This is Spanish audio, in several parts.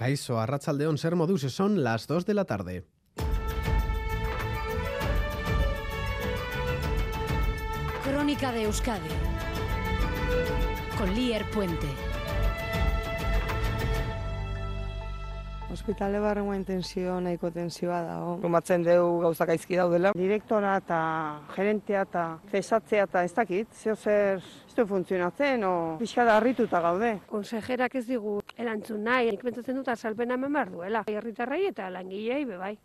Caiso Arrachaldeón Ser Modus, son las 2 de la tarde. Crónica de Euskadi con Lier Puente. Hospitale barrengoa intensio nahiko tensioa dago. Rumatzen dugu gauza gaizki daudela. Direktora eta gerentea eta cesatzea eta ez dakit, zeo zer ez du funtzionatzen, o pixka da harrituta gaude. Konsejerak ez digu erantzun nahi, nik pentsatzen dut azalpena eman behar duela. Herritarrei eta langilei bebai.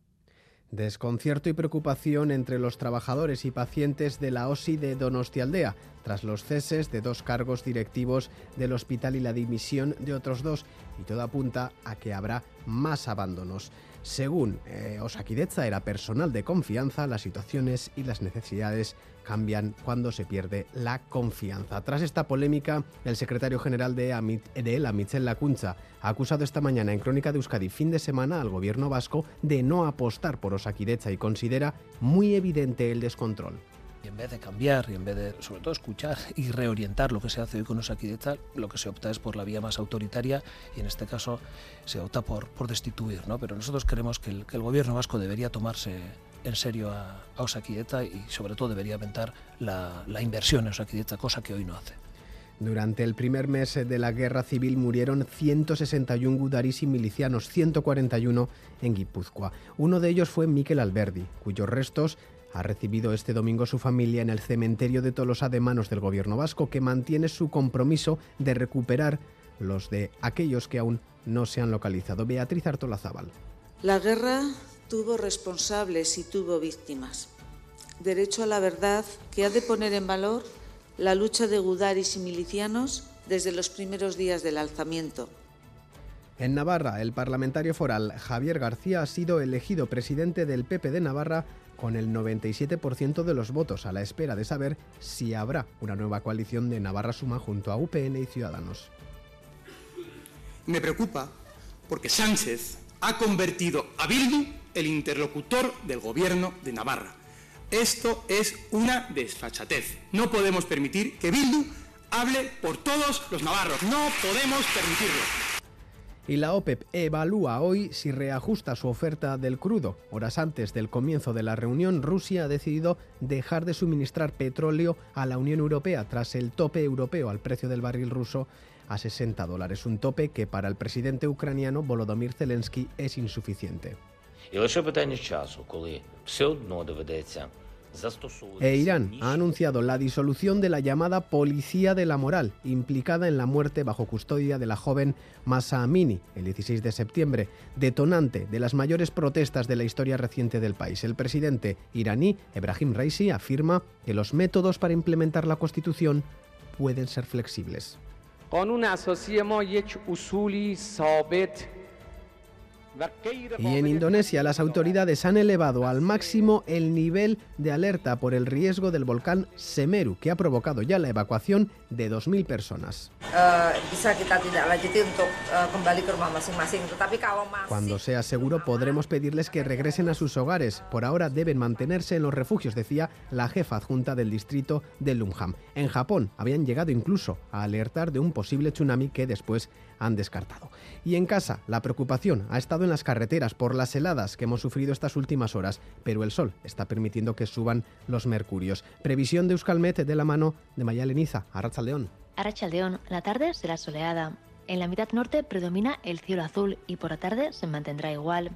Desconcierto y preocupación entre los trabajadores y pacientes de la OSI de Donostialdea, tras los ceses de dos cargos directivos del hospital y la dimisión de otros dos, y todo apunta a que habrá más abandonos. Según eh, era personal de confianza, las situaciones y las necesidades cambian cuando se pierde la confianza. Tras esta polémica, el secretario general de, Amit, de Lacuncha, ha acusado esta mañana en Crónica de Euskadi fin de semana al gobierno vasco de no apostar por Osakideza y considera muy evidente el descontrol. Y en vez de cambiar y en vez de, sobre todo, escuchar y reorientar lo que se hace hoy con Osakidecha, lo que se opta es por la vía más autoritaria y en este caso se opta por, por destituir. ¿no? Pero nosotros creemos que el, que el gobierno vasco debería tomarse en serio a, a y sobre todo debería aumentar la, la inversión en Osakidecha, cosa que hoy no hace. Durante el primer mes de la guerra civil murieron 161 gudaris y milicianos, 141 en Guipúzcoa. Uno de ellos fue Miquel Alberdi, cuyos restos ha recibido este domingo su familia en el cementerio de Tolosa de manos del gobierno vasco, que mantiene su compromiso de recuperar los de aquellos que aún no se han localizado. Beatriz Artolazábal. La guerra tuvo responsables y tuvo víctimas. Derecho a la verdad que ha de poner en valor la lucha de gudaris y milicianos desde los primeros días del alzamiento. En Navarra, el parlamentario foral Javier García ha sido elegido presidente del PP de Navarra con el 97% de los votos, a la espera de saber si habrá una nueva coalición de Navarra Suma junto a UPN y Ciudadanos. Me preocupa porque Sánchez ha convertido a Bildu el interlocutor del gobierno de Navarra. Esto es una desfachatez. No podemos permitir que Bildu hable por todos los navarros. No podemos permitirlo. Y la OPEP evalúa hoy si reajusta su oferta del crudo. Horas antes del comienzo de la reunión, Rusia ha decidido dejar de suministrar petróleo a la Unión Europea tras el tope europeo al precio del barril ruso a 60 dólares, un tope que para el presidente ucraniano Volodymyr Zelensky es insuficiente. E Irán ha anunciado la disolución de la llamada Policía de la Moral, implicada en la muerte bajo custodia de la joven Masa Amini el 16 de septiembre, detonante de las mayores protestas de la historia reciente del país. El presidente iraní, Ebrahim Raisi, afirma que los métodos para implementar la Constitución pueden ser flexibles. Y en Indonesia las autoridades han elevado al máximo el nivel de alerta por el riesgo del volcán Semeru, que ha provocado ya la evacuación de 2.000 personas. Cuando sea seguro podremos pedirles que regresen a sus hogares. Por ahora deben mantenerse en los refugios, decía la jefa adjunta del distrito de Lumham. En Japón habían llegado incluso a alertar de un posible tsunami que después han descartado. Y en casa, la preocupación ha estado en las carreteras por las heladas que hemos sufrido estas últimas horas, pero el sol está permitiendo que suban los mercurios. Previsión de Euskalmet de la mano de Mayaleniza, Arrachaldeón. Arrachaldeón, la tarde será soleada. En la mitad norte predomina el cielo azul y por la tarde se mantendrá igual.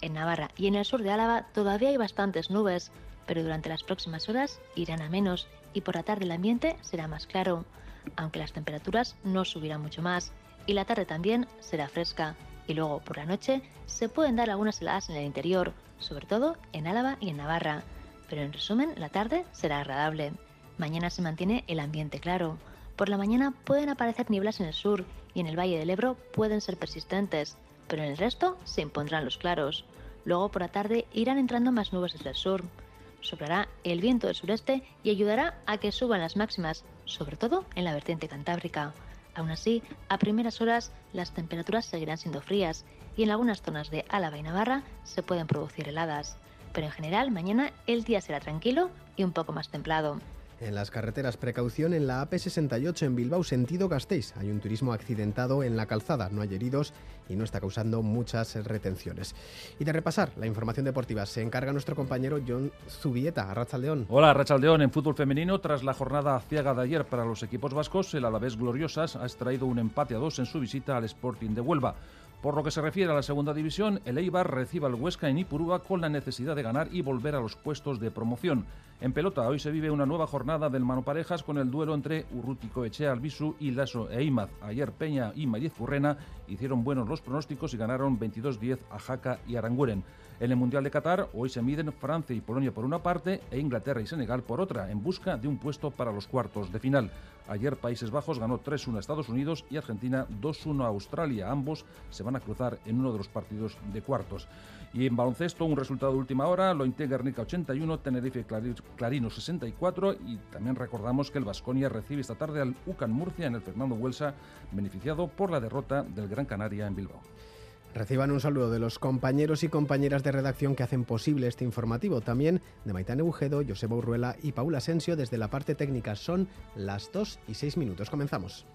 En Navarra y en el sur de Álava todavía hay bastantes nubes, pero durante las próximas horas irán a menos y por la tarde el ambiente será más claro, aunque las temperaturas no subirán mucho más y la tarde también será fresca. Y luego por la noche se pueden dar algunas heladas en el interior, sobre todo en Álava y en Navarra. Pero en resumen, la tarde será agradable. Mañana se mantiene el ambiente claro. Por la mañana pueden aparecer nieblas en el sur y en el Valle del Ebro pueden ser persistentes, pero en el resto se impondrán los claros. Luego por la tarde irán entrando más nubes desde el sur. Soplará el viento del sureste y ayudará a que suban las máximas, sobre todo en la vertiente cantábrica. Aún así, a primeras horas las temperaturas seguirán siendo frías y en algunas zonas de Álava y Navarra se pueden producir heladas. Pero en general, mañana el día será tranquilo y un poco más templado. En las carreteras, precaución en la AP68 en Bilbao, sentido Gasteiz. Hay un turismo accidentado en la calzada, no hay heridos y no está causando muchas retenciones. Y de repasar la información deportiva se encarga nuestro compañero John Zubieta, Rachaldeón. Hola, Rachaldeón. En fútbol femenino, tras la jornada ciega de ayer para los equipos vascos, el Alavés Gloriosas ha extraído un empate a dos en su visita al Sporting de Huelva. Por lo que se refiere a la segunda división, el Eibar recibe al Huesca en Ipurúa con la necesidad de ganar y volver a los puestos de promoción. En pelota, hoy se vive una nueva jornada del Mano Parejas con el duelo entre Urrutico Echea Albisu y Lasso e Imaz. Ayer Peña y Mariez Furrena hicieron buenos los pronósticos y ganaron 22-10 a Jaca y Aranguren. En el Mundial de Qatar, hoy se miden Francia y Polonia por una parte e Inglaterra y Senegal por otra, en busca de un puesto para los cuartos de final. Ayer Países Bajos ganó 3-1 a Estados Unidos y Argentina 2-1 a Australia. Ambos se van a cruzar en uno de los partidos de cuartos. Y en baloncesto, un resultado de última hora, lo Guernica 81, Tenerife Clarino 64 y también recordamos que el Vasconia recibe esta tarde al UCAN Murcia en el Fernando Huelsa, beneficiado por la derrota del Gran Canaria en Bilbao. Reciban un saludo de los compañeros y compañeras de redacción que hacen posible este informativo. También de Maitán Eugedo, Joseba Urruela y Paula Asensio desde la parte técnica. Son las 2 y 6 minutos. Comenzamos.